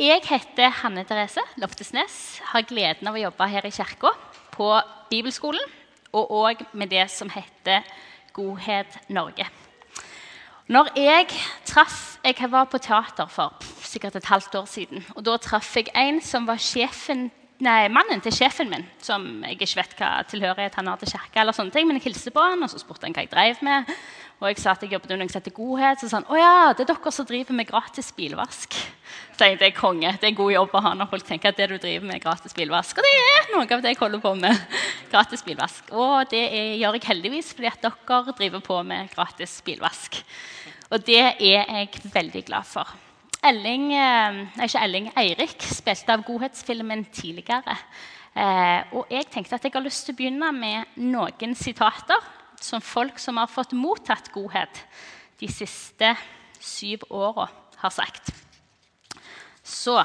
Jeg heter Hanne Therese Loftesnes. Har gleden av å jobbe her i kirka, på bibelskolen, og òg med det som heter Godhet Norge. Når jeg traff Jeg var på teater for sikkert et halvt år siden. og Da traff jeg en som var sjefen, nei, mannen til sjefen min. Som jeg ikke vet hva tilhørighet han har til kirka, eller sånne ting, men jeg hilste på han, og så spurte han hva jeg drev med. Og jeg sa at jeg jobbet under noe som heter Godhet. Så sa han å ja, det er dere som driver med gratis bilvask. Så jeg konge, det er god jobb å ha når folk tenker at det du driver med er gratis bilvask. Og det er noe av det jeg holder på med. gratis bilvask. Og det er, gjør jeg heldigvis fordi at dere driver på med gratis bilvask. Og det er jeg veldig glad for. Elling, nei ikke Elling, Eirik spilte av Godhetsfilmen tidligere. Eh, og jeg tenkte at jeg har lyst til å begynne med noen sitater som folk som har fått mottatt godhet de siste syv åra, har sagt. Så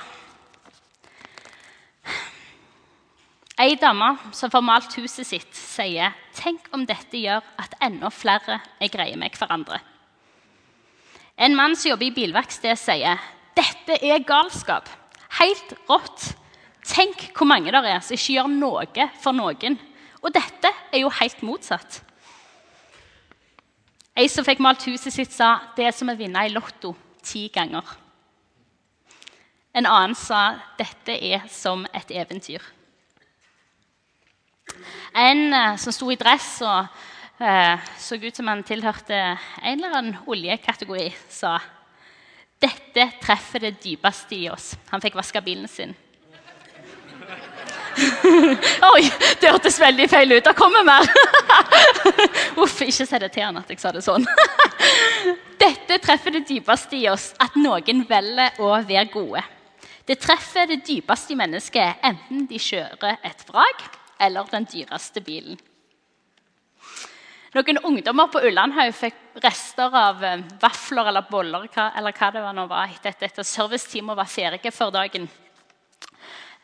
Ei dame som får malt huset sitt, sier tenk om dette gjør at enda flere er greie med hverandre. En mann som jobber i bilverksted, sier dette er galskap. Helt rått. Tenk hvor mange der er som ikke gjør noe for noen. Og dette er jo helt motsatt. Ei som fikk malt huset sitt, sa det er som å vinne i Lotto ti ganger. En annen sa dette er som et eventyr. En uh, som sto i dress og så ut som han tilhørte en eller annen oljekategori, sa dette treffer det dypeste i oss. Han fikk vaska bilen sin. Oi, det hørtes veldig feil ut. Det kommer mer. Uff, ikke si det til han at jeg sa det sånn. Dette treffer det dypeste i oss, at noen velger å være gode. Det treffer det dypeste i mennesket, enten de kjører et vrak eller den dyreste bilen. Noen ungdommer på Ullandhaug fikk rester av eh, vafler eller boller eller hva det var nå var etter at serviceteamet var ferdige for dagen.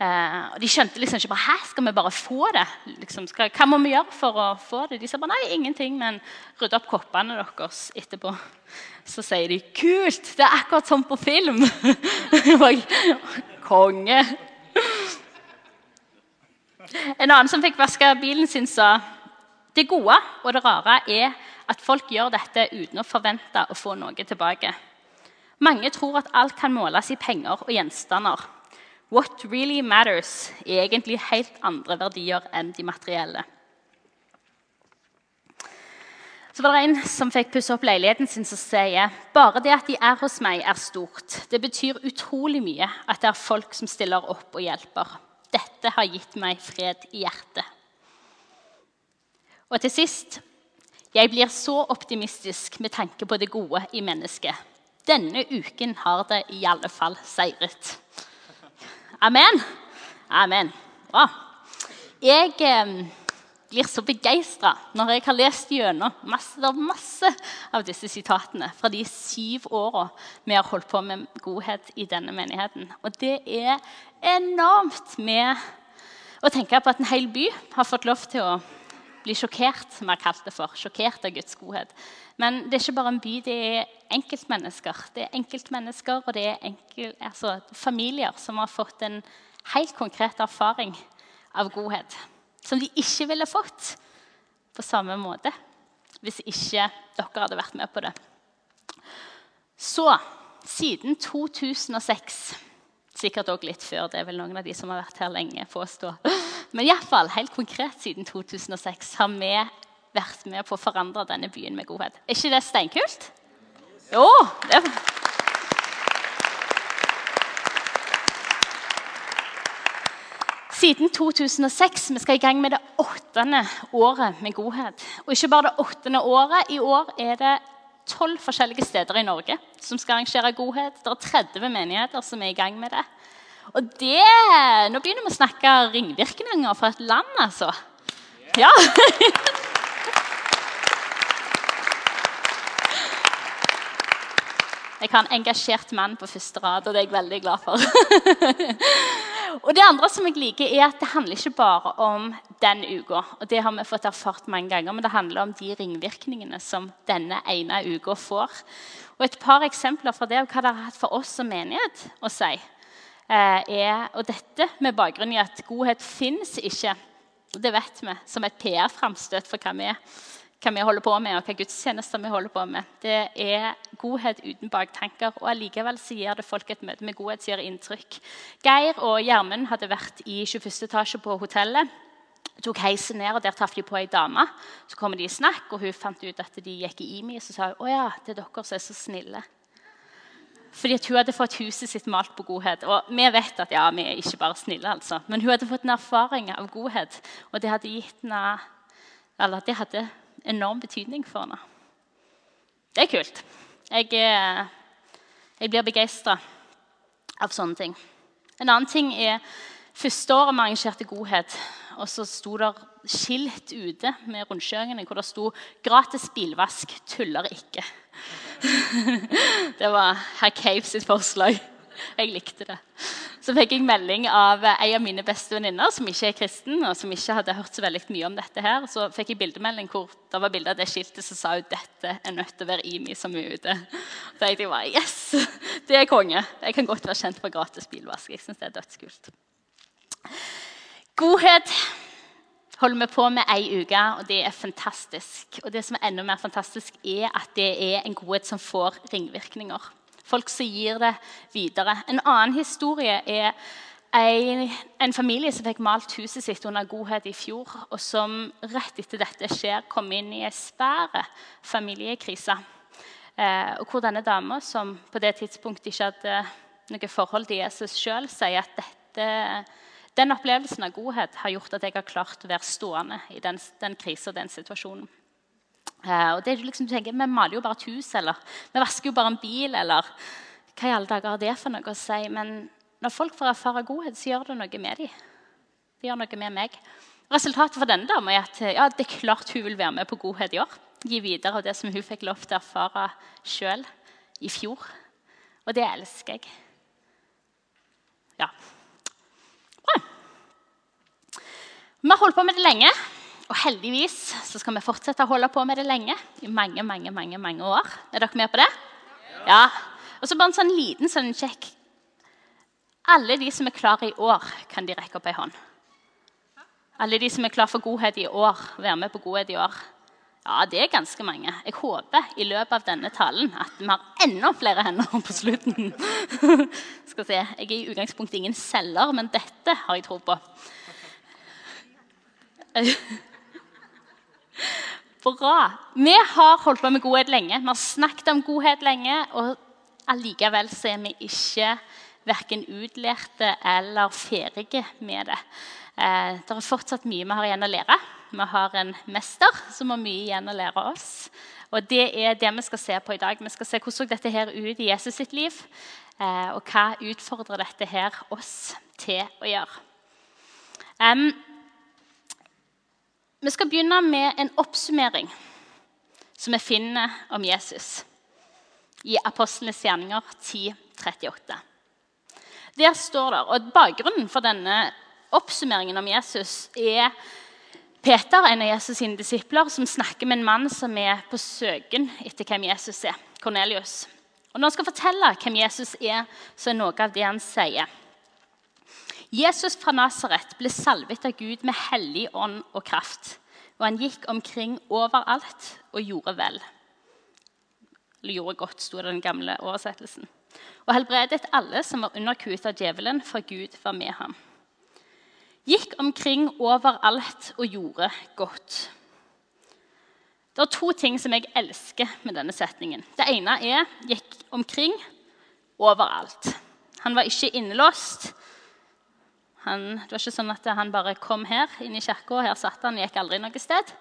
Eh, og De skjønte liksom ikke bare, Hæ, skal vi bare få det. Liksom, skal, hva må vi gjøre for å få det? De sa bare nei, ingenting, men rydde opp koppene deres etterpå. Så sier de kult! Det er akkurat som på film! Konge! En annen som fikk vaske bilen sin, sa det gode og det rare er at folk gjør dette uten å forvente å få noe tilbake. Mange tror at alt kan måles i penger og gjenstander. What really matters er egentlig helt andre verdier enn de materielle. Så var det En som fikk pusse opp leiligheten sin, som sier bare det at de er hos meg, er stort. Det betyr utrolig mye at det er folk som stiller opp og hjelper. Dette har gitt meg fred i hjertet. Og til sist jeg blir så optimistisk med tanke på det gode i mennesket. Denne uken har det i alle fall seiret. Amen. Amen. Bra. Jeg eh, blir så begeistra når jeg har lest gjennom masse, masse, av disse sitatene fra de syv åra vi har holdt på med godhet i denne menigheten. Og det er enormt med å tenke på at en hel by har fått lov til å bli sjokkert, som vi har kalt det for. Sjokkert av Guds godhet. Men det er ikke bare en by, det er enkeltmennesker. Det er enkeltmennesker, og det er enkel, altså, familier som har fått en helt konkret erfaring av godhet. Som de ikke ville fått på samme måte hvis ikke dere hadde vært med på det. Så siden 2006 Sikkert òg litt før. Det er vel noen av de som har vært her lenge. påstå. Men iallfall, helt konkret siden 2006 har vi vært med på å forandre denne byen med godhet. Er ikke det steinkult? Jo. det er... Siden 2006 vi skal i gang med det åttende året med godhet. Og ikke bare det åttende året. I år er det tolv forskjellige steder i Norge som skal arrangere godhet. Det er 30 menigheter som er i gang med det. Og det, Nå begynner vi å snakke ringvirkninger for et land, altså. Ja. Jeg har en engasjert mann på første rad, og det er jeg veldig glad for. og Det andre som jeg liker, er at det handler ikke bare om den uka. Og det har vi fått erfart mange ganger, men det handler om de ringvirkningene som denne ene uka får. Og Et par eksempler fra det, hva det har hatt for oss som menighet å si. Eh, er Og dette med bakgrunn i at godhet fins ikke, det vet vi, som et PR-framstøt for hva vi, hva vi holder på med, og hva gudstjenester vi holder på med. Det er godhet uten baktanker. Og allikevel så gir det folk et møte med godhet som gjør inntrykk. Geir og Gjermund hadde vært i 21. etasje på hotellet tok heisen ned, og der traff de på ei dame. Så kommer de i snakk, og hun fant ut at de gikk i IMI. Og så sa hun å ja, det er dere som er så snille. Fordi hun hadde fått huset sitt malt på godhet. Og vi vet at ja, vi er ikke bare snille, altså. Men hun hadde fått en erfaring av godhet, og det hadde gitt henne Eller det hadde enorm betydning for henne. Det er kult. Jeg, jeg blir begeistra av sånne ting. En annen ting er Første året vi arrangerte Godhet, og så sto det skilt ute med rundkjøringene hvor det sto 'Gratis bilvask tuller ikke'. det var herr Cave sitt forslag. Jeg likte det. Så fikk jeg melding av ei av mine beste venninner som ikke er kristen, og som ikke hadde hørt så veldig mye om dette her. Så fikk jeg bildemelding hvor det var bilde av det skiltet som sa at dette er nødt til å være Imi som er ute. Da tenkte jeg bare yes, det er konge. Jeg kan godt være kjent for gratis bilvask. Jeg synes det er dødskult. Godhet holder vi på med ei uke, og det er fantastisk. Og det som er enda mer fantastisk, er at det er en godhet som får ringvirkninger. Folk som gir det videre. En annen historie er en, en familie som fikk malt huset sitt under godhet i fjor, og som rett etter dette skjer, kom inn i en svær familiekrise. Eh, og hvor denne dama, som på det tidspunktet ikke hadde noe forhold til Jesus sjøl, sier at dette den opplevelsen av godhet har gjort at jeg har klart å være stående i den, den krisen og den situasjonen. Uh, og det er liksom, du tenker, Vi maler jo bare et hus, eller vi vasker jo bare en bil. eller Hva i alle dager har det for noe å si? Men når folk får erfare godhet, så gjør det noe med dem. Det gjør noe med meg. Resultatet for denne dama er at ja, det er klart hun vil være med på godhet i år. Gi videre av det som hun fikk lov til å erfare sjøl i fjor. Og det elsker jeg. Ja. Vi har holdt på med det lenge, og heldigvis så skal vi fortsette å holde på med det lenge. I mange, mange, mange, mange år. Er dere med på det? Ja. Og så bare en sånn liten sånn sjekk. Alle de som er klare i år, kan de rekke opp ei hånd? Alle de som er klare for godhet i år, være med på godhet i år? Ja, det er ganske mange. Jeg håper i løpet av denne talen at vi har enda flere hender på slutten. Skal se, Jeg er i utgangspunktet ingen selger, men dette har jeg tro på. Bra. Vi har holdt på med godhet lenge. Vi har snakket om godhet lenge. Og allikevel så er vi ikke verken utlærte eller ferdige med det. Eh, det er fortsatt mye vi har igjen å lære. Vi har en mester som har mye igjen å lære oss. Og Det er det vi skal se på i dag. Vi skal se Hvordan dette her ut i Jesus sitt liv? Eh, og hva utfordrer dette her oss til å gjøre? Um, vi skal begynne med en oppsummering som vi finner om Jesus i Apostlenes gjerninger 10.38. Der står det, og Bakgrunnen for denne oppsummeringen om Jesus er Peter, en av Jesus' sine disipler, som snakker med en mann som er på søken etter hvem Jesus er. Cornelius. Og Når han skal fortelle hvem Jesus er, så er noe av det han sier. Jesus fra Nasaret ble salvet av Gud med hellig ånd og kraft. Og han gikk omkring overalt og gjorde vel. Eller gjorde godt, sto det i den gamle oversettelsen. Og helbredet alle som var underkuet av djevelen, for Gud var med ham. Gikk omkring overalt og gjorde godt. Det er to ting som jeg elsker med denne setningen. Det ene er 'gikk omkring overalt'. Han var ikke innelåst. Han, det var ikke sånn at han bare kom her inn i kirka, og her satt han gikk aldri noe sted.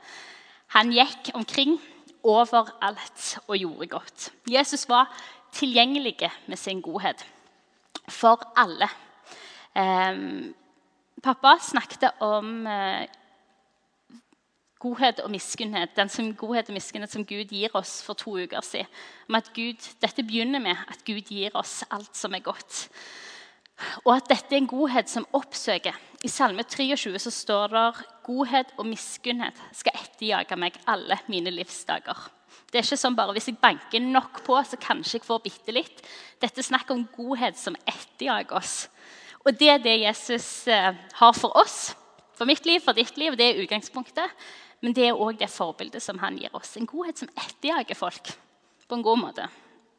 Han gikk omkring overalt og gjorde godt. Jesus var tilgjengelig med sin godhet for alle. Eh, pappa snakket om eh, godhet og miskunnhet, den som godhet og miskunnhet som Gud gir oss for to uker siden. Om at Gud, dette begynner med at Gud gir oss alt som er godt. Og at dette er en godhet som oppsøker. I Salme 23 så står det godhet og miskunnhet skal etterjage meg alle mine livsdager. Det er ikke sånn bare Hvis jeg banker nok på, så kanskje jeg får bitte litt. Dette er snakk om godhet som etterjager oss. Og det er det Jesus eh, har for oss, for mitt liv, for ditt liv. Det er utgangspunktet. Men det er òg det forbildet som han gir oss. En godhet som etterjager folk på en god måte.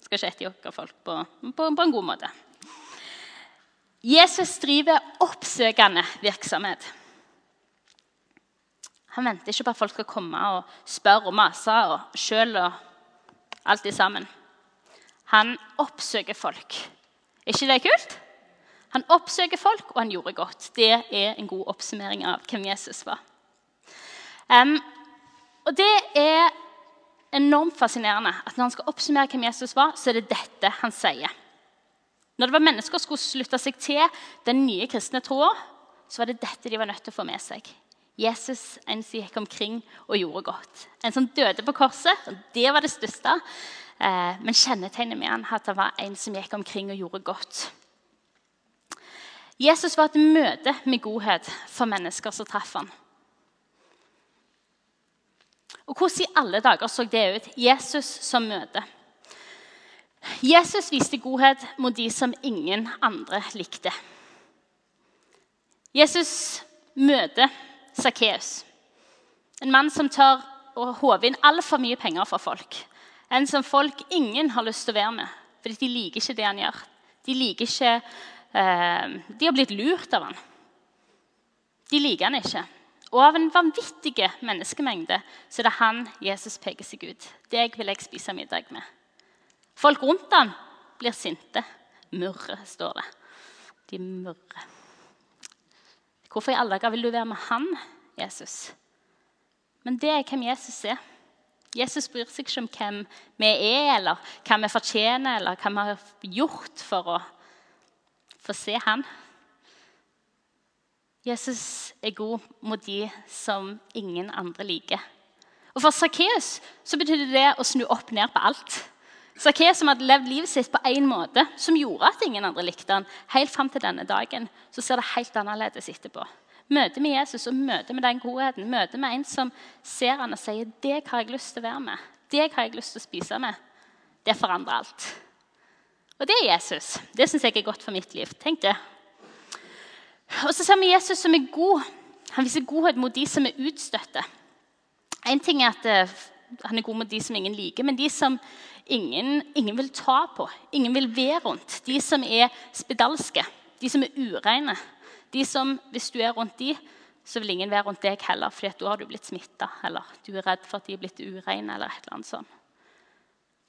Skal ikke etterjage folk på, på, på en god måte. Jesus driver oppsøkende virksomhet. Han venter ikke på at folk skal komme og spørre og mase og sjøl og alt det sammen. Han oppsøker folk. Er ikke det kult? Han oppsøker folk, og han gjorde godt. Det er en god oppsummering av hvem Jesus var. Um, og det er enormt fascinerende at når han skal oppsummere hvem Jesus var, så er det dette han sier. Når det var mennesker som skulle slutte seg til den nye kristne troa, så var det dette de var nødt til å få med seg. Jesus en som gikk omkring og gjorde godt. En som døde på korset. og Det var det største. Eh, men kjennetegnet med han at han var en som gikk omkring og gjorde godt. Jesus var et møte med godhet for mennesker som traff han. Og Hvordan i alle dager så det ut? Jesus som møte. Jesus viste godhet mot de som ingen andre likte. Jesus møter Sakkeus. En mann som tør å håve inn altfor mye penger fra folk. En som folk ingen har lyst til å være med, fordi de liker ikke det han gjør. De liker ikke eh, De har blitt lurt av han. De liker han ikke. Og av en vanvittig menneskemengde så er det han Jesus peker seg ut. Deg vil jeg spise middag med. Folk rundt han blir sinte. Murre, står det. De murrer. Hvorfor i alle dager vil du være med han, Jesus? Men det er hvem Jesus er. Jesus bryr seg ikke om hvem vi er, eller hva vi fortjener, eller hva vi har gjort for å få se han. Jesus er god mot de som ingen andre liker. Og For Sakkeus betydde det å snu opp ned på alt. Sakkeus som hadde levd livet sitt på én måte, som gjorde at ingen andre likte han, helt fram til denne dagen, så ser det helt annerledes etterpå. Møtet med Jesus og møtet med den godheten, møtet med en som ser han og sier 'Deg har jeg lyst til å være med. Deg har jeg lyst til å spise med.' Det forandrer alt. Og det er Jesus. Det syns jeg er godt for mitt liv. Tenk det. Og så ser vi Jesus som er god. Han viser godhet mot de som er utstøtte. En ting er at eh, han er god mot de som ingen liker, men de som ingen, ingen vil ta på, ingen vil være rundt. De som er spedalske, de som er ureine. De som, Hvis du er rundt de, så vil ingen være rundt deg heller, for da har du blitt smitta. Eller du er redd for at de er blitt ureine. eller et eller annet sånt.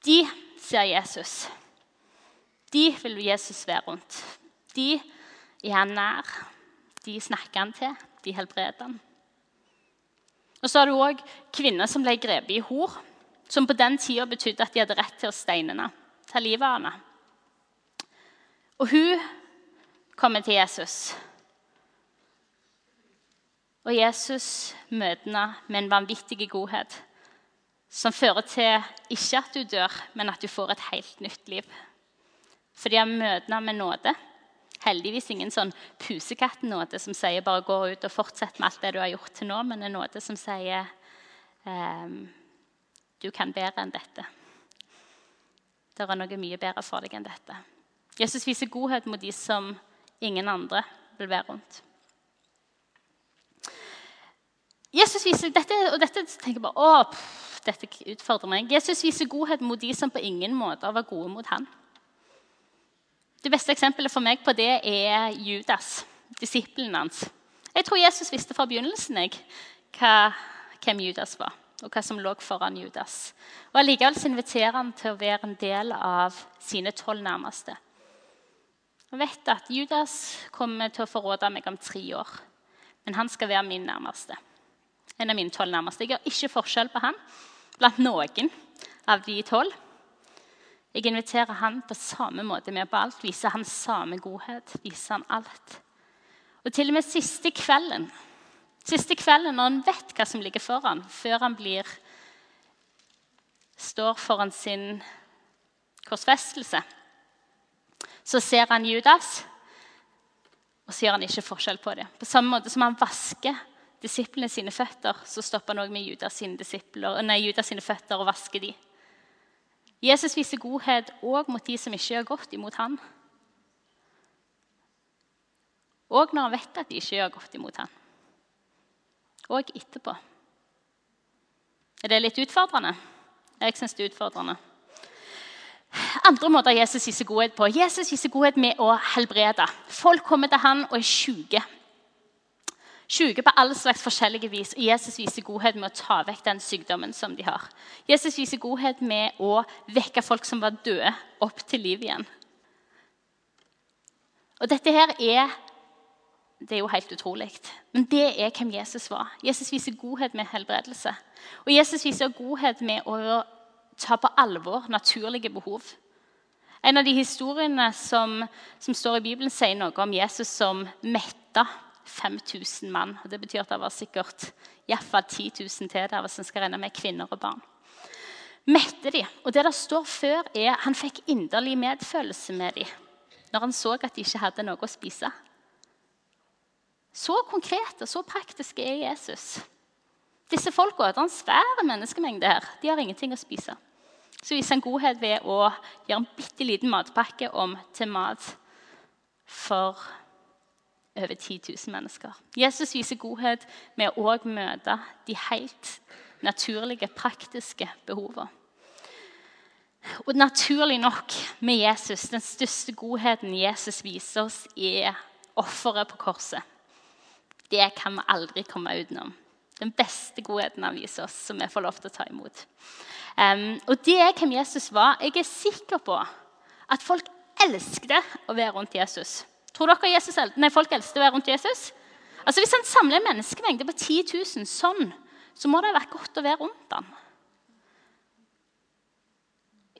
De ser Jesus. De vil Jesus være rundt. De er nær. De snakker han til. De helbreder han. Og så har du òg kvinner som ble grepet i hor, som på den tida betydde at de hadde rett til å steine henne, ta livet av henne. Og hun kommer til Jesus. Og Jesus møter henne med en vanvittig godhet som fører til ikke at du dør, men at du får et helt nytt liv. Fordi han møter henne med nåde heldigvis ingen sånn pusekattnåde som sier bare gå ut og fortsett med alt det du har gjort til nå, men en nåde som sier ehm, du kan bedre enn dette. Det er noe mye bedre for deg enn dette. Jesus viser godhet mot de som ingen andre vil være rundt. Jesus viser, dette, og dette tenker jeg bare, å, pff, dette utfordrer meg. Jesus viser godhet mot de som på ingen måter var gode mot ham. Det beste eksempelet for meg på det er Judas, disippelen hans. Jeg tror Jesus visste fra begynnelsen jeg, hva, hvem Judas var, og hva som lå foran Judas. Og Allikevel inviterer han til å være en del av sine tolv nærmeste. Jeg vet at Judas kommer til å forråde meg om tre år, men han skal være min nærmeste. En av mine tolv nærmeste. Jeg gjør ikke forskjell på han blant noen av de tolv. Jeg inviterer han på samme måte med på alt, viser han samme godhet. viser han alt. Og til og med siste kvelden, siste kvelden når han vet hva som ligger foran, før han blir, står foran sin korsfestelse, så ser han Judas, og så gjør han ikke forskjell på det. På samme måte som han vasker disiplene sine føtter, så stopper han òg med Judas sine, nei, Judas sine føtter og vasker dem. Jesus viser godhet òg mot de som ikke gjør godt imot ham. Og når han vet at de ikke gjør godt imot ham. Og etterpå. Er det litt utfordrende? Jeg syns det er utfordrende. Andre måter Jesus viser godhet på. Jesus viser godhet med å helbrede. Folk kommer til han og er syke. Syke på alle slags forskjellige vis. Og Jesus viser godhet med å ta vekk den sykdommen som de har. Jesus viser godhet med å vekke folk som var døde, opp til liv igjen. Og dette her er det er jo helt utrolig. Men det er hvem Jesus var. Jesus viser godhet med helbredelse. Og Jesus viser godhet med å ta på alvor naturlige behov. En av de historiene som, som står i Bibelen, sier noe om Jesus som metta 5000 mann. Og det betyr at det var sikkert iallfall 10 000 til der hvis skal regne med kvinner og barn. Mette de. Og det der står før, er han fikk inderlig medfølelse med de når han så at de ikke hadde noe å spise. Så konkret og så praktisk er Jesus. Disse folka, Det er en svær menneskemengde her. De har ingenting å spise. Så viser han godhet ved å gjøre en bitte liten matpakke om til mat for over 10 000 mennesker. Jesus viser godhet med å møte de helt naturlige, praktiske behovene. Og naturlig nok med Jesus, den største godheten Jesus viser oss, er offeret på korset. Det kan vi aldri komme utenom. Den beste godheten han viser oss, som vi får lov til å ta imot. Um, og det er hvem Jesus var. Jeg er sikker på at folk elsket å være rundt Jesus. Tror dere Jesus, nei, folk eldste å være rundt Jesus? Altså Hvis han samler en menneskemengde på 10 000 sånn, så må det ha vært godt å være rundt ham.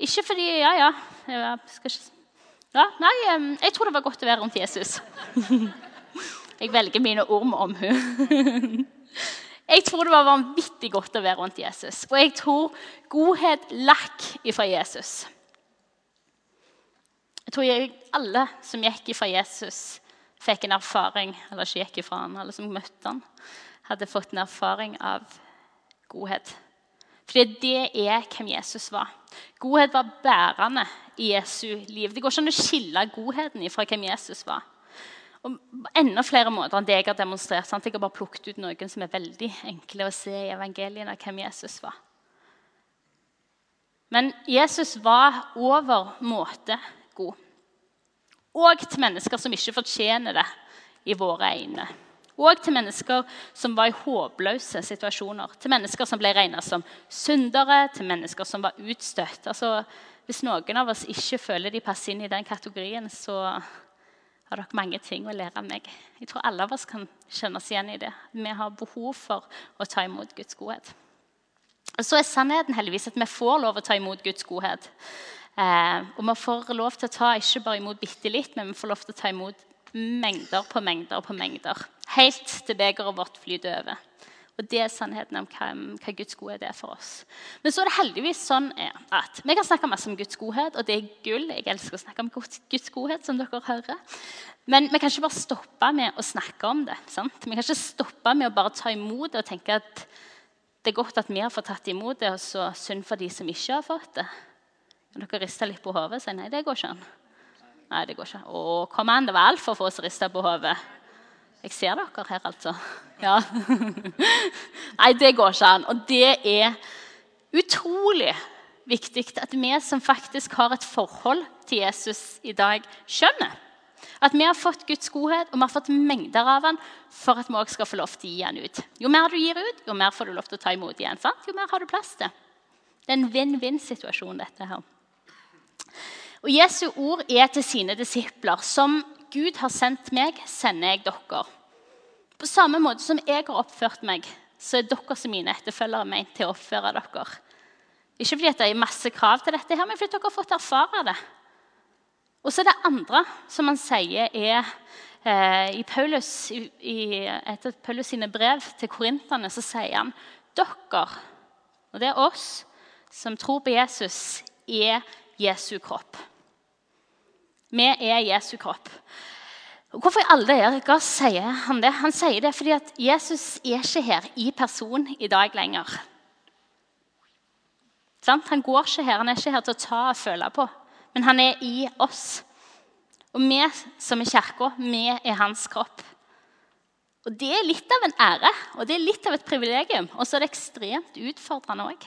Ikke fordi Ja, ja. Jeg, skal ikke, ja nei, jeg tror det var godt å være rundt Jesus. Jeg velger mine ord med omhu. Jeg tror det var vanvittig godt å være rundt Jesus. Og jeg tror godhet lakk ifra Jesus. Jeg tror jeg, alle som gikk ifra Jesus, fikk en erfaring Eller ikke gikk ifra han, alle som møtte han, hadde fått en erfaring av godhet. Fordi det er hvem Jesus var. Godhet var bærende i Jesu liv. Det går ikke an å skille godheten fra hvem Jesus var. Og enda flere måter enn det jeg har demonstrert. Sant? Jeg har bare plukket ut noen som er veldig enkle å se i evangeliene hvem Jesus var. Men Jesus var over måte god. Og til mennesker som ikke fortjener det i våre øyne. Og til mennesker som var i håpløse situasjoner. Til mennesker som ble regna som syndere, til mennesker som var utstøtt. Altså, hvis noen av oss ikke føler de passer inn i den kategorien, så har dere mange ting å lære av meg. Jeg tror alle av oss kan kjenne oss igjen i det. Vi har behov for å ta imot Guds godhet. Og så er sannheten heldigvis at vi får lov å ta imot Guds godhet. Eh, og vi får lov til å ta ikke bare imot bitte litt, men vi får lov til å ta imot mengder på mengder på mengder. Helt til begeret vårt flyter over. Og Det er sannheten om hva, hva, Guds godhet er for oss. Men så er det heldigvis sånn at vi kan snakke masse om Guds godhet, og det er gull. Jeg elsker å snakke om Guds godhet, som dere hører. Men vi kan ikke bare stoppe med å snakke om det. Sant? Vi kan ikke stoppe med å bare ta imot det og tenke at det er godt at vi har fått tatt imot det, og så synd for de som ikke har fått det. Dere rister litt på hodet og si nei, det går ikke an? Nei, det går ikke. Å, kom an, det var altfor få som rista på hodet. Jeg ser dere her, altså. Ja. nei, det går ikke an. Og det er utrolig viktig at vi som faktisk har et forhold til Jesus i dag, skjønner. At vi har fått Guds godhet og vi har fått mengder av han for at vi også skal få lov til å gi han ut. Jo mer du gir ut, jo mer får du lov til å ta imot igjen. Sant? Jo mer har du plass til. Det er en vinn-vinn-situasjon. dette her. Og Jesu ord er til sine disipler. Som Gud har sendt meg, sender jeg dere. På samme måte som jeg har oppført meg, så er dere som mine etterfølgere ment til å oppføre dere. Ikke fordi det er masse krav til dette, her, men fordi dere har fått erfare det. Og så er det andre som han sier er eh, i Paulus, i, i, Etter Paulus sine brev til korinterne så sier han dere, og det er oss som tror på Jesus, er Jesu kropp. Vi er Jesu kropp. Hvorfor i alle dager sier han det? Han sier det fordi at Jesus er ikke her i person i dag lenger. Han går ikke her, han er ikke her til å ta og føle på, men han er i oss. Og vi som er kirka, vi er hans kropp. Og Det er litt av en ære og det er litt av et privilegium. Og så er det ekstremt utfordrende òg.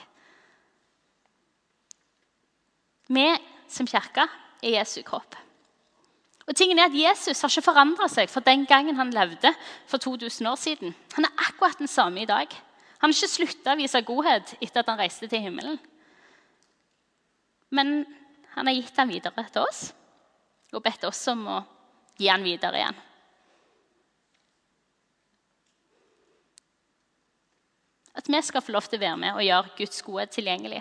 Vi som kirke er Jesu kropp. Og tingen er at Jesus har ikke forandra seg fra den gangen han levde for 2000 år siden. Han er akkurat den samme i dag. Han har ikke slutta å vise godhet etter at han reiste til himmelen. Men han har gitt den videre til oss og bedt oss om å gi den videre igjen. At vi skal få lov til å være med og gjøre Guds gode tilgjengelig.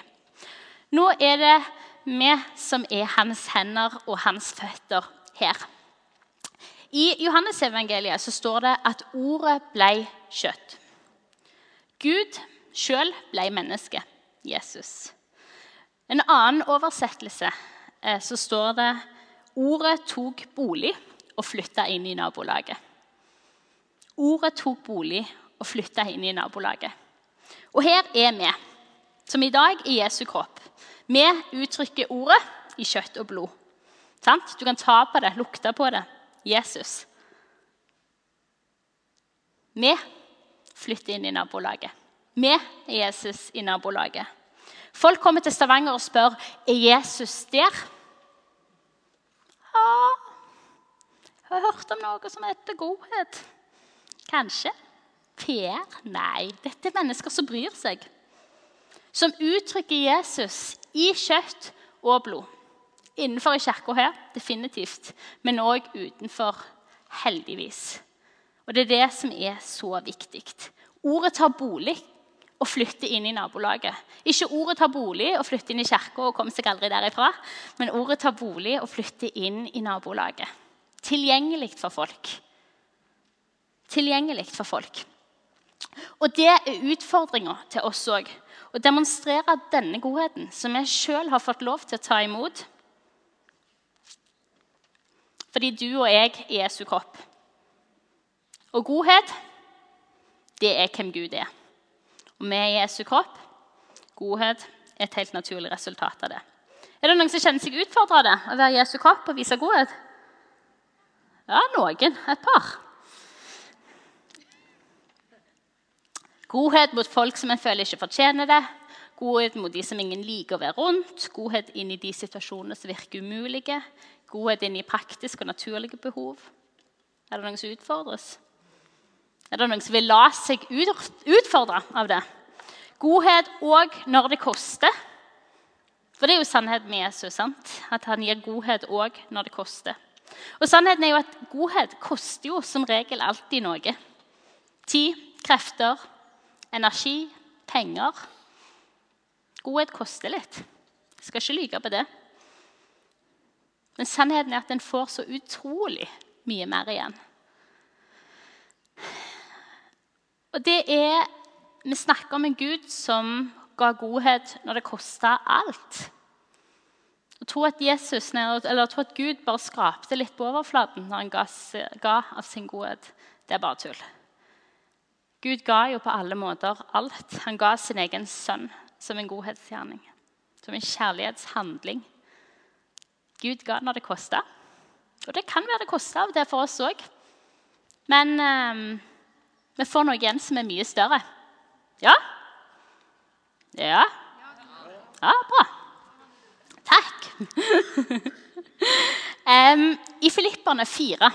Nå er det vi som er hans hender og hans føtter her. I Johannesevangeliet så står det at ordet ble kjøtt. Gud sjøl ble menneske, Jesus. En annen oversettelse eh, så står det ordet tok bolig og flytta inn i nabolaget. Ordet tok bolig og flytta inn i nabolaget. Og her er vi, som i dag er Jesu kropp. Vi uttrykker ordet i kjøtt og blod. Sant? Du kan ta på det, lukte på det. Jesus. Vi flytter inn i nabolaget. Vi er Jesus i nabolaget. Folk kommer til Stavanger og spør er Jesus der. Ja, jeg har hørt om noe som heter godhet. Kanskje. PR? Nei, dette er mennesker som bryr seg. Som uttrykker Jesus i kjøtt og blod. Innenfor i kirka her, definitivt. Men òg utenfor, heldigvis. Og det er det som er så viktig. Ordet tar bolig og flytter inn i nabolaget. Ikke ordet tar bolig og flytter inn i kirka og kommer seg aldri derifra. Men ordet tar bolig og flytter inn i nabolaget. Tilgjengelig for folk. Tilgjengelig for folk. Og det er utfordringa til oss òg. Å demonstrere denne godheten som jeg sjøl har fått lov til å ta imot fordi du og jeg er Jesu kropp. Og godhet, det er hvem Gud er. Og vi er Jesu kropp. Godhet er et helt naturlig resultat av det. Er det noen som kjenner seg utfordra av det? Å være Jesu kropp og vise godhet? Ja, noen. Et par. Godhet mot folk som en føler ikke fortjener det. Godhet mot de som ingen liker å være rundt. Godhet inn i de situasjonene som virker umulige godhet inn i praktiske og naturlige behov? Er det noen som utfordres? Er det noen som vil la seg utfordre av det? Godhet òg når det koster. For det er jo sannheten med Jesus. sant? At han gir godhet òg når det koster. Og sannheten er jo at godhet koster jo som regel alltid noe. Tid, krefter, energi, penger. Godhet koster litt. Jeg skal ikke lyve på det. Men sannheten er at en får så utrolig mye mer igjen. Og det er Vi snakker om en Gud som ga godhet når det kosta alt. Å tro at, Jesus, eller tro at Gud bare skrapte litt på overflaten når han ga, av sin godhet, det er bare tull. Gud ga jo på alle måter alt. Han ga sin egen sønn som en godhetsgjerning, som en kjærlighetshandling. Gud ga når det kosta. Og det kan være det kosta av det for oss òg. Men eh, vi får noe igjen som er mye større. Ja? Ja? Ja, bra. Takk. um, I Filipperne 4,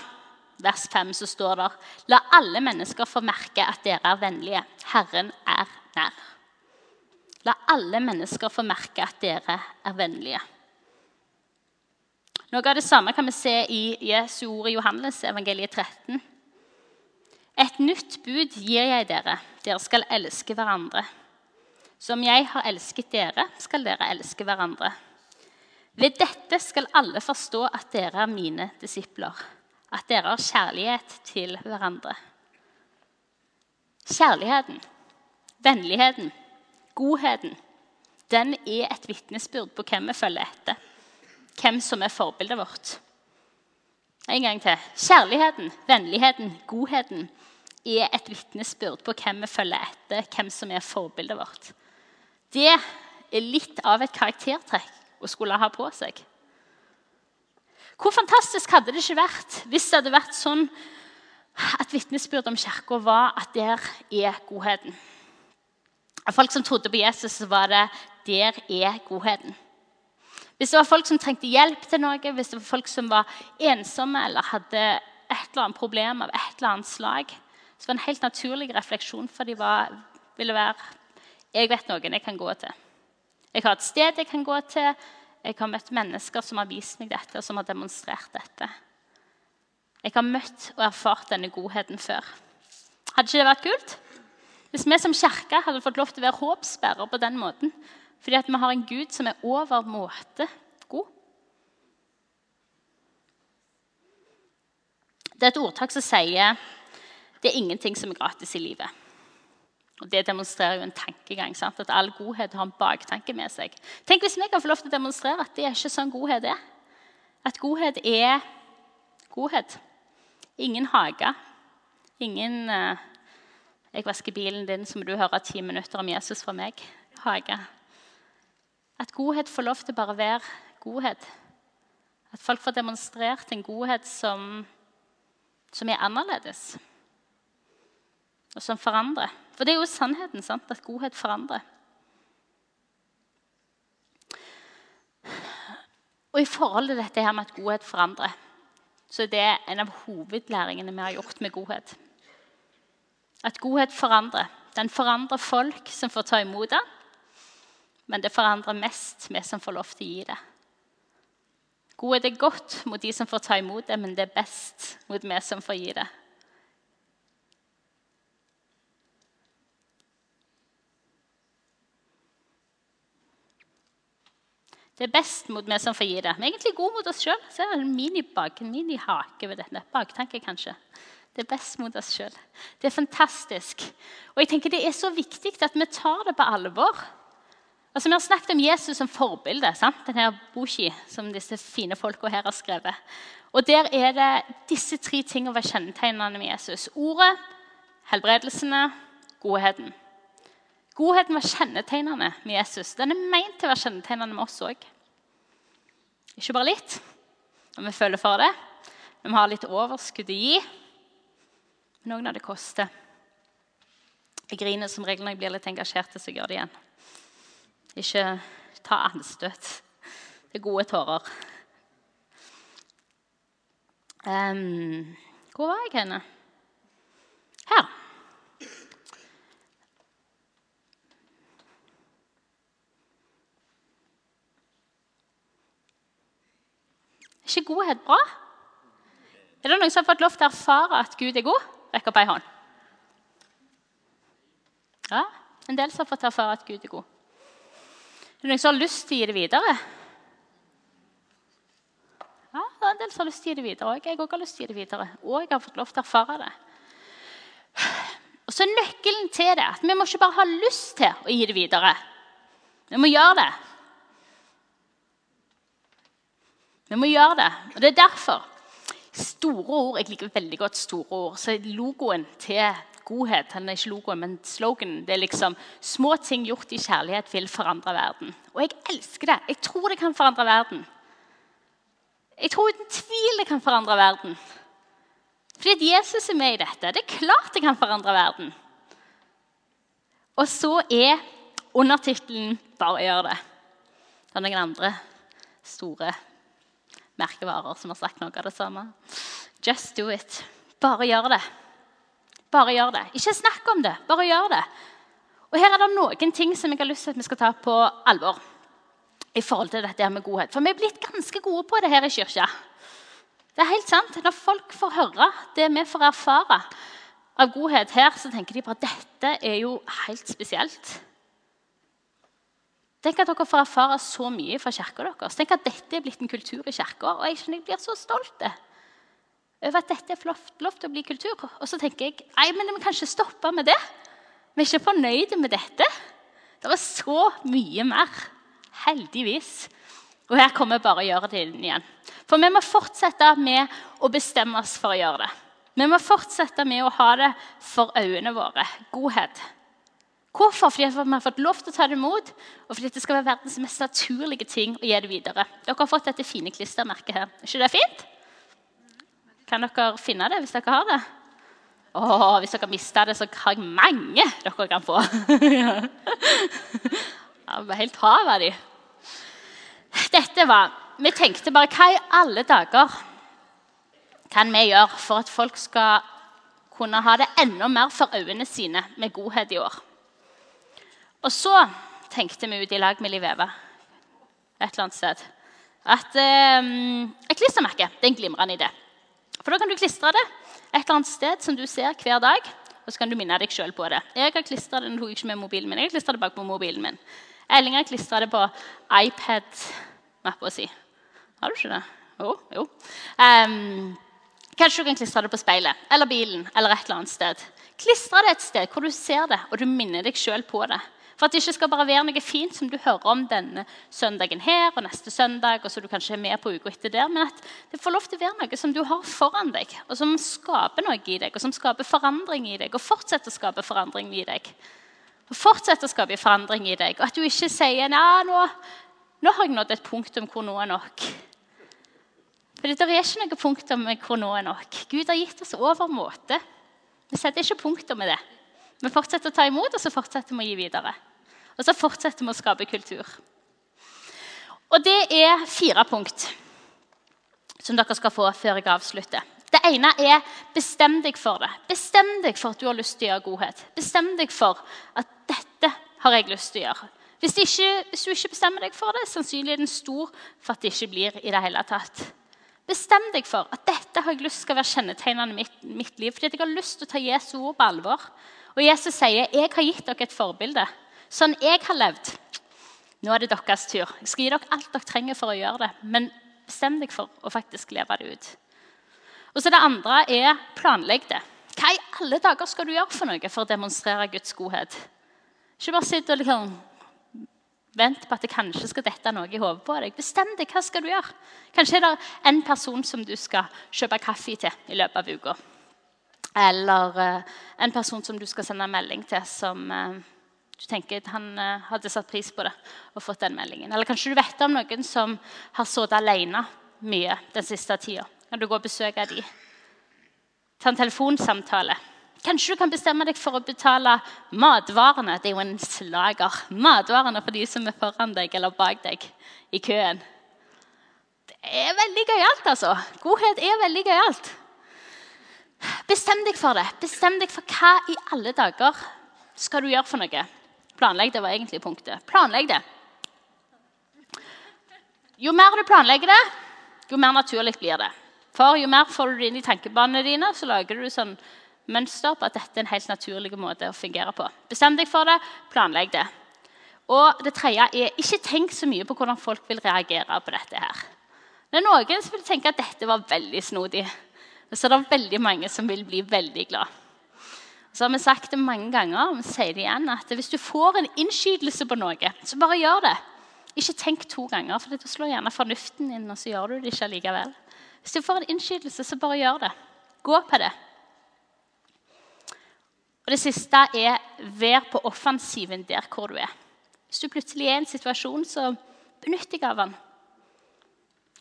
vers 5, så står det La alle mennesker få merke at dere er vennlige. Herren er nær. La alle mennesker få merke at dere er vennlige. Noe av det samme kan vi se i Jesu ord i Johannes evangeliet 13. Et nytt bud gir jeg dere. Dere skal elske hverandre. Som jeg har elsket dere, skal dere elske hverandre. Ved dette skal alle forstå at dere er mine disipler, at dere har kjærlighet til hverandre. Kjærligheten, vennligheten, godheten, den er et vitnesbyrd på hvem vi følger etter hvem som er forbildet vårt. En gang til. Kjærligheten, vennligheten, godheten er et vitnesbyrd på hvem vi følger etter, hvem som er forbildet vårt. Det er litt av et karaktertrekk å skulle ha på seg. Hvor fantastisk hadde det ikke vært hvis det hadde vært sånn at vitnesbyrdet om kirka var at der er godheten. Av folk som trodde på Jesus, så var det 'der er godheten'. Hvis det var folk som trengte hjelp til noe, hvis det var folk som var ensomme eller hadde et eller annet problem av et eller annet slag, så var det en helt naturlig refleksjon for de var, ville være 'Jeg vet noen jeg kan gå til'. Jeg har et sted jeg kan gå til. Jeg har møtt mennesker som har vist meg dette, og som har demonstrert dette. Jeg har møtt og erfart denne godheten før. Hadde ikke det vært kult? Hvis vi som kirke hadde fått lov til å være håpsbærer på den måten, fordi at vi har en Gud som er over måte god. Det er et ordtak som sier det er ingenting som er gratis i livet. Og Det demonstrerer jo en tankegang. Sant? At all godhet har en baktanke med seg. Tenk hvis vi kan få lov til å demonstrere at det er ikke sånn godhet er. At godhet er godhet. Ingen hage. Ingen uh, 'Jeg vasker bilen din, så må du høre ti minutter om Jesus fra meg.' Hage. At godhet får lov til bare å være godhet. At folk får demonstrert en godhet som, som er annerledes og som forandrer. For det er jo sannheten, sant? at godhet forandrer. Og i forhold til dette her med at godhet forandrer, så er det en av hovedlæringene vi har gjort med godhet. At godhet forandrer. Den forandrer folk som får ta imot den, men det forandrer mest vi som får lov til å gi det. Godhet er godt mot de som får ta imot det, men det er best mot vi som får gi det. Det er best mot vi som får gi det. Vi er egentlig gode mot oss sjøl. En minibak, en ved dette. Baktanke, kanskje. Det er best mot oss sjøl. Det er fantastisk. Og jeg tenker Det er så viktig at vi tar det på alvor. Altså, Vi har snakket om Jesus som forbilde. sant? Denne boki som disse fine folka her har skrevet. Og Der er det disse tre tingene var kjennetegnende med Jesus. Ordet, helbredelsene, godheten. Godheten var kjennetegnende med Jesus. Den er meint til å være kjennetegnende med oss òg. Ikke bare litt, når vi føler for det. Vi har litt overskudd å gi. Men noen av det koster. Jeg griner som regel når jeg blir litt engasjert, så gjør det igjen. Ikke ta anstøt. Det er gode tårer. Um, hvor var jeg henne? Her. Ikke godhet bra? Er det noen som har fått lov til å erfare at Gud er god? Rekk opp ei hånd. Ja, en del som har fått erfare at Gud er god. Er det noen som har lyst til å gi det videre? Ja, det er en del som har lyst til å gi det videre òg. Jeg òg har lyst til å gi det videre. Og jeg har fått lov til å erfare det. Og så nøkkelen til det at vi må ikke bare ha lyst til å gi det videre. Vi må gjøre det. Vi må gjøre det. Og det er derfor store ord Jeg liker veldig godt store ord. Så logoen til godhet den er ikke logoen, men sloganen det er liksom 'Små ting gjort i kjærlighet vil forandre verden'. Og jeg elsker det. Jeg tror det kan forandre verden. Jeg tror uten tvil det kan forandre verden. Fordi at Jesus er med i dette. Det er klart det kan forandre verden. Og så er undertittelen 'Bare gjør det'. Det er noen andre store merkevarer som har sagt noe av det samme. Just do it. Bare gjør det. Bare gjør det. Ikke snakk om det, bare gjør det. Og Her er det noen ting som jeg har lyst til at vi skal ta på alvor. i forhold til dette med godhet. For vi er blitt ganske gode på det her i kirka. Det er helt sant. Når folk får høre det vi får erfare av godhet her, så tenker de på at dette er jo helt spesielt. Tenk at dere får erfare så mye fra kirka deres. Tenk at dette er blitt en kultur i kirka. Og jeg, jeg blir så stolt over at dette er lov til å bli kultur. Og så tenker jeg nei, men vi kan ikke stoppe med det. Vi er ikke fornøyde med dette. Det er så mye mer. Heldigvis. Og her kommer vi bare å gjøre det inn igjen. For vi må fortsette med å bestemme oss for å gjøre det. Vi må fortsette med å ha det for øynene våre. Godhet. Hvorfor? Fordi vi har fått lov til å ta det imot, og fordi det skal være verdens mest naturlige ting å gi det videre. Dere har fått dette fine klistremerket her. Er ikke det fint? Kan dere finne det hvis dere har det? Åh, hvis dere mista det, så har jeg mange dere kan få. ja, helt hav av de. Dette var Vi tenkte bare hva i alle dager kan vi gjøre for at folk skal kunne ha det enda mer for øynene sine med godhet i år? Og så tenkte vi ut i lag med Liv Eva et eller annet sted at um, et klistremerke det er en glimrende idé. For da kan du klistre det et eller annet sted som du ser hver dag. Og så kan du minne deg sjøl på det. Jeg har klistra det ikke med mobilen min. Jeg har det bak på mobilen min. Elling har klistra det på iPad-mappa si. Har du ikke det? Jo. jo. Um, kanskje du kan klistre det på speilet eller bilen eller et eller annet sted. Klistre det et sted hvor du ser det, og du minner deg sjøl på det. For at det ikke skal bare være noe fint som du hører om denne søndagen her og neste søndag, og så du kanskje er med på uka etter der, men at det får lov til å være noe som du har foran deg, og som skaper noe i deg, og som skaper forandring i deg, og fortsetter å skape forandring i deg. Og fortsetter å skape forandring i deg, og at du ikke sier nei, nå, nå har jeg nådd et punktum hvor nå er nok. For det er ikke noe punktum hvor nå er nok. Gud har gitt oss overmåte. Vi setter ikke punktum med det. Vi fortsetter å ta imot, og så fortsetter vi å gi videre. Og så fortsetter vi å skape kultur. Og det er fire punkt som dere skal få før jeg avslutter. Det ene er bestem deg for det. Bestem deg for at du har lyst til å gjøre godhet. Bestem deg for at dette har jeg lyst til å gjøre. Hvis, ikke, hvis du ikke bestemmer deg for det, er sannsynligheten stor for at det ikke blir i det hele tatt. Bestem deg for at dette har jeg lyst skal være kjennetegnende mitt, mitt liv. Fordi jeg har lyst til å ta Jesu ord på alvor. Og Jesus sier, 'Jeg har gitt dere et forbilde.' Sånn jeg har levd. Nå er det deres tur. Jeg skal gi dere alt dere trenger for å gjøre det. Men bestem deg for å faktisk leve det ut. Og så Det andre er planlegg det. Hva i alle dager skal du gjøre for noe for å demonstrere Guds godhet? Ikke bare sitt og liksom Vent på at det kanskje skal dette noe i hodet på deg. Bestem deg. Hva skal du gjøre? Kanskje er det en person som du skal kjøpe kaffe til i løpet av uka. Eller uh, en person som du skal sende en melding til, som uh, du tenker at han uh, hadde satt pris på det og fått den meldingen. Eller kanskje du vet om noen som har sittet alene mye den siste tida. Kan du gå og besøke dem? Ta en telefonsamtale. Kanskje du kan bestemme deg for å betale matvarene. Det er jo en slager. Matvarene for de som er foran deg eller bak deg i køen. Det er veldig gøyalt, altså. Godhet er veldig gøyalt. Bestem deg for det. Bestem deg for hva i alle dager skal du gjøre for noe. Planlegg det var egentlig punktet. Planlegg det. Jo mer du planlegger det, jo mer naturlig blir det. For Jo mer får du det inn i tankebanene dine, så lager du sånn mønster på at dette er en helt naturlig måte å fungere på. Bestem deg for det, planlegg det. Og det tredje er ikke tenk så mye på hvordan folk vil reagere på dette. her. Det er noen som vil tenke at dette var veldig snodig. Og så er det veldig mange som vil bli veldig glad. Så har vi sagt det mange ganger, og vi sier det igjen, at hvis du får en innskytelse på noe, så bare gjør det. Ikke tenk to ganger, for da slår gjerne fornuften inn, og så gjør du det ikke likevel. Hvis du får en innskytelse, så bare gjør det. Gå på det. Og Det siste er vær på offensiven der hvor du er. Hvis du plutselig er i en situasjon, så benytt deg av den.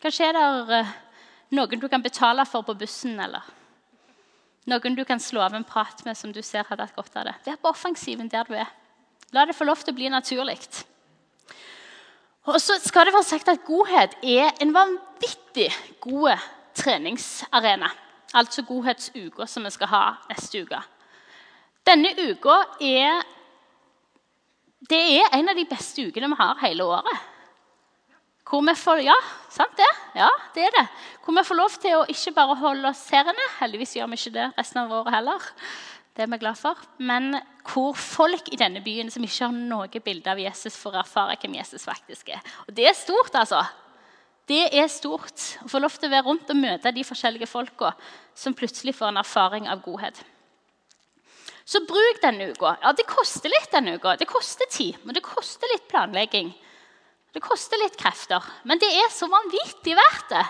Kanskje er det eh, noen du kan betale for på bussen, eller noen du kan slå av en prat med som du ser hadde hatt godt av det. Vær på offensiven der du er. La det få lov til å bli naturlig. Og så skal det være sagt at Godhet er en vanvittig god treningsarena. Altså godhetsuka som vi skal ha neste uke. Denne uka er, det er en av de beste ukene vi har hele året. Hvor vi får, ja, sant det? Ja, det er det. Hvor vi får lov til å ikke bare holde oss seriene. Heldigvis gjør vi ikke det resten av året heller. Det er vi glad for. Men hvor folk i denne byen som ikke har noe bilde av Jesus, får erfare hvem Jesus faktisk er. Og det er stort, altså. Det er stort å få lov til å være rundt og møte de forskjellige folka som plutselig får en erfaring av godhet. Så bruk denne uka. Ja, Det koster litt denne uka. Det koster tid, men det koster litt planlegging. Det koster litt krefter, men det er så vanvittig verdt det.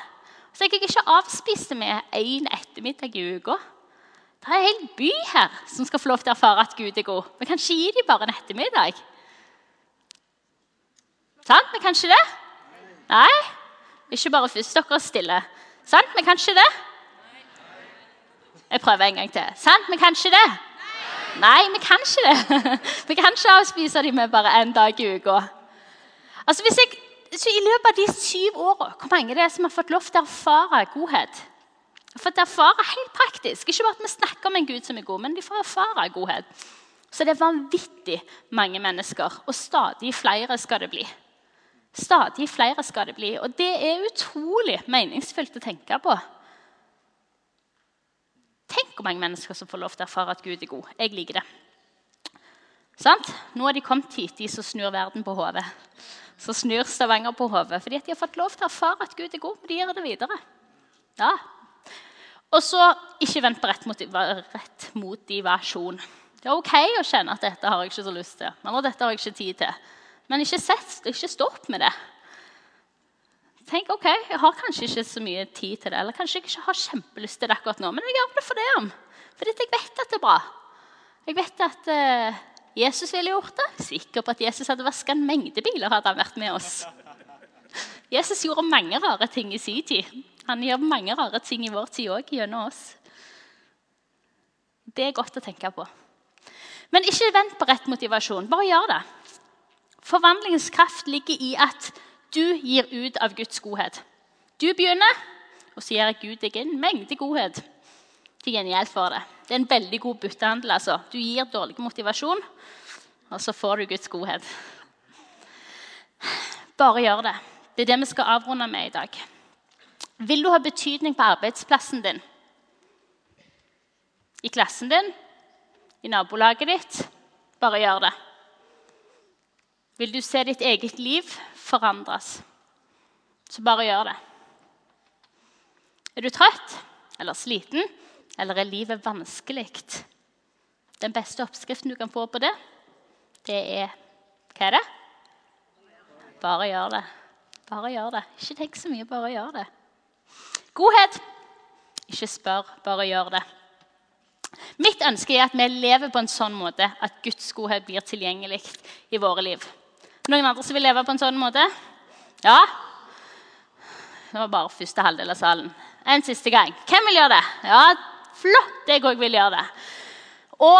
Så jeg kan ikke avspise med én ettermiddag i uka. Det er en hel by her som skal få lov til å erfare at Gud er god. Vi kan ikke gi dem bare en ettermiddag. Sant? Vi kan ikke det? Nei? Ikke bare først dere er stille. Sant? Vi kan ikke det? Jeg prøver en gang til. Sant? Vi kan ikke det? Nei, vi kan ikke det. Vi kan ikke avspise dem med bare én dag i uka. Altså, hvis jeg, så I løpet av de syv åra, hvor mange det er som har fått lov til å erfare godhet? Har fått erfare helt praktisk. Ikke bare at vi snakker om en Gud som er god, men de får erfare godhet. Så det er vanvittig mange mennesker, og stadig flere skal det bli. Stadig flere skal det bli, og det er utrolig meningsfullt å tenke på. Tenk hvor mange mennesker som får lov til å erfare at Gud er god. Jeg liker det. Sant? Nå har de kommet hit, de som snur verden på hodet. Som snur Stavanger på hodet. Fordi de har fått lov til å erfare at Gud er god. Men de gjør det videre. Ja. Og så ikke vent på rett, rett motivasjon. Det er OK å kjenne at dette har jeg ikke så lyst til. Eller dette har jeg ikke tid til. Men ikke, sett, ikke stopp med det. Tenk ok, jeg har kanskje ikke så mye tid til det, eller kanskje jeg ikke har kjempelyst til det akkurat nå, men jeg gjør det for det. Fordi jeg vet at det er bra. Jeg vet at uh, Jesus ville gjort det. Sikker på at Jesus hadde vaska en mengde biler. hadde han vært med oss. Jesus gjorde mange rare ting i sin tid. Han gjør mange rare ting i vår tid òg gjennom oss. Det er godt å tenke på. Men ikke vent på rett motivasjon. Bare gjør det. Forvandlingens kraft ligger i at du gir ut av Guds godhet. Du begynner, og så gir Gud deg en mengde godhet til gjengjeld for det. Det er en veldig god byttehandel. altså. Du gir dårlig motivasjon, og så får du Guds godhet. Bare gjør det. Det er det vi skal avrunde med i dag. Vil du ha betydning på arbeidsplassen din, i klassen din, i nabolaget ditt? Bare gjør det. Vil du se ditt eget liv forandres. Så bare gjør det. Er du trøtt eller sliten, eller er livet vanskelig? Den beste oppskriften du kan få på det, det er Hva er det? Bare gjør det. Bare gjør det. Ikke tenk så mye, bare gjør det. Godhet. Ikke spør, bare gjør det. Mitt ønske er at vi lever på en sånn måte at Guds godhet blir tilgjengelig i våre liv. Noen andre som vil leve på en sånn måte? Ja? Det var bare første halvdel av salen. En siste gang. Hvem vil gjøre det? Ja, flott! Jeg òg vil gjøre det. Og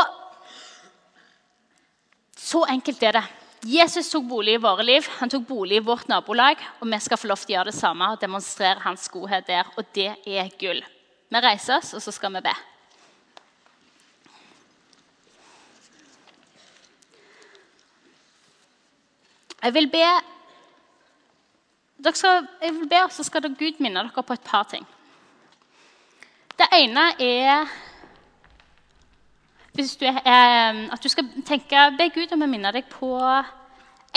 så enkelt er det. Jesus tok bolig i våre liv, han tok bolig i vårt nabolag. Og vi skal få lov til å gjøre det samme og demonstrere hans godhet der. Og det er gull. Vi reiser oss, og så skal vi be. Jeg vil be skal, jeg vil be, så skal Gud minne dere på et par ting. Det ene er, du er at du skal tenke, be Gud om å minne deg på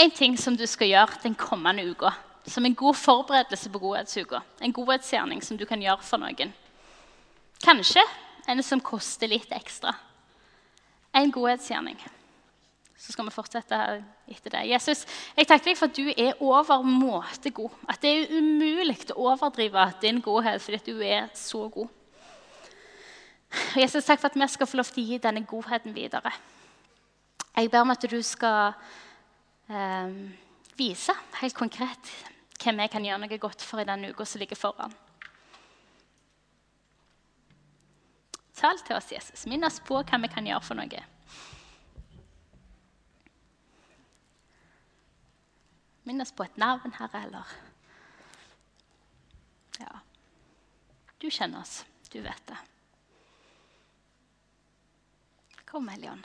en ting som du skal gjøre den kommende uka. Som en god forberedelse på godhetsuka. En godhetsgjerning som du kan gjøre for noen. Kanskje en som koster litt ekstra. En godhetsgjerning så skal vi fortsette her etter det. Jesus, jeg takker deg for at du er overmåte god. At det er umulig å overdrive din godhet fordi du er så god. Jesus, takk for at vi skal få lov til å gi denne godheten videre. Jeg ber om at du skal eh, vise helt konkret hvem jeg kan gjøre noe godt for i den uka som ligger foran. Tal til oss, Jesus. Minn oss på hva vi kan gjøre for noe. Minn oss på et navn, Herre, eller Ja. Du kjenner oss. Du vet det. Kom, Hellige